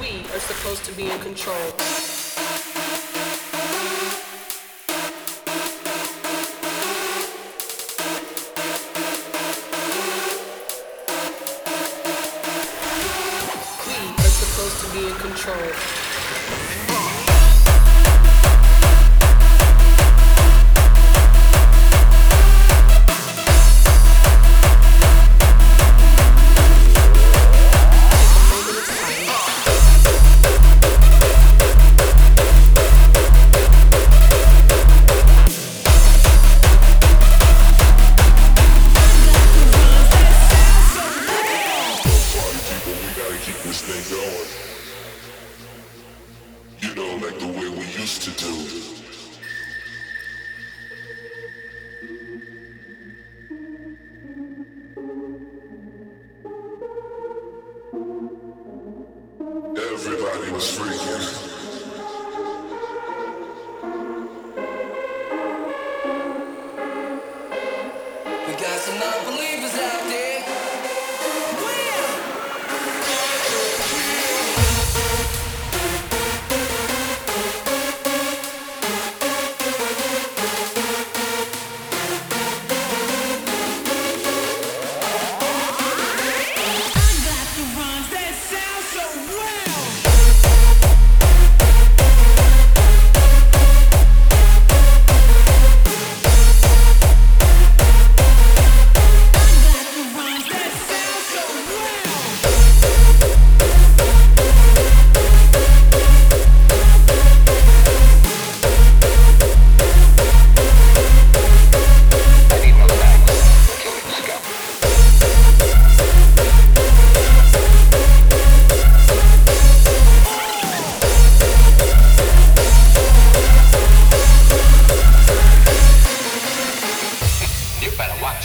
We are supposed to be in control. We are supposed to be in control. Used to do. Everybody was freaking.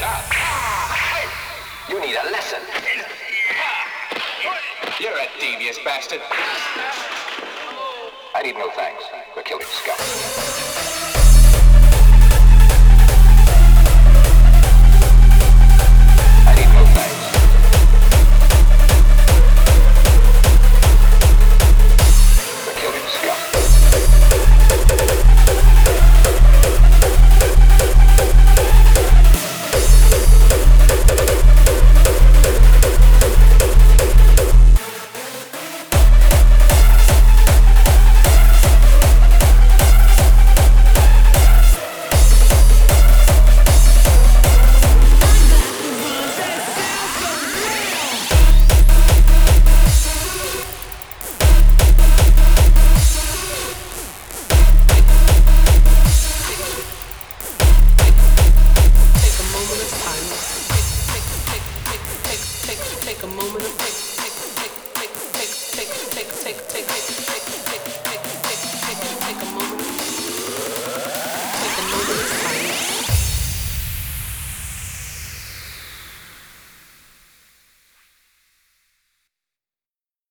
Out. You need a lesson. You're a devious bastard. I need no thanks for killing scum. tick, tick, tick, tick, tick.